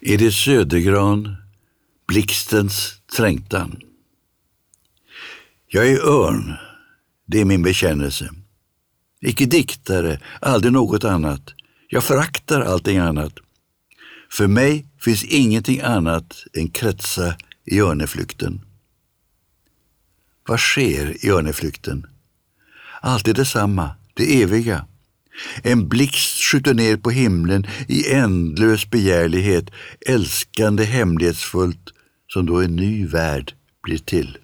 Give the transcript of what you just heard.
Edith Södergran, Blixtens trängtan. Jag är örn, det är min bekännelse. Icke diktare, aldrig något annat. Jag föraktar allting annat. För mig finns ingenting annat än kretsa i örneflykten. Vad sker i örneflykten? Alltid detsamma, det eviga. En blixt skjuter ner på himlen i ändlös begärlighet, älskande hemlighetsfullt, som då en ny värld blir till.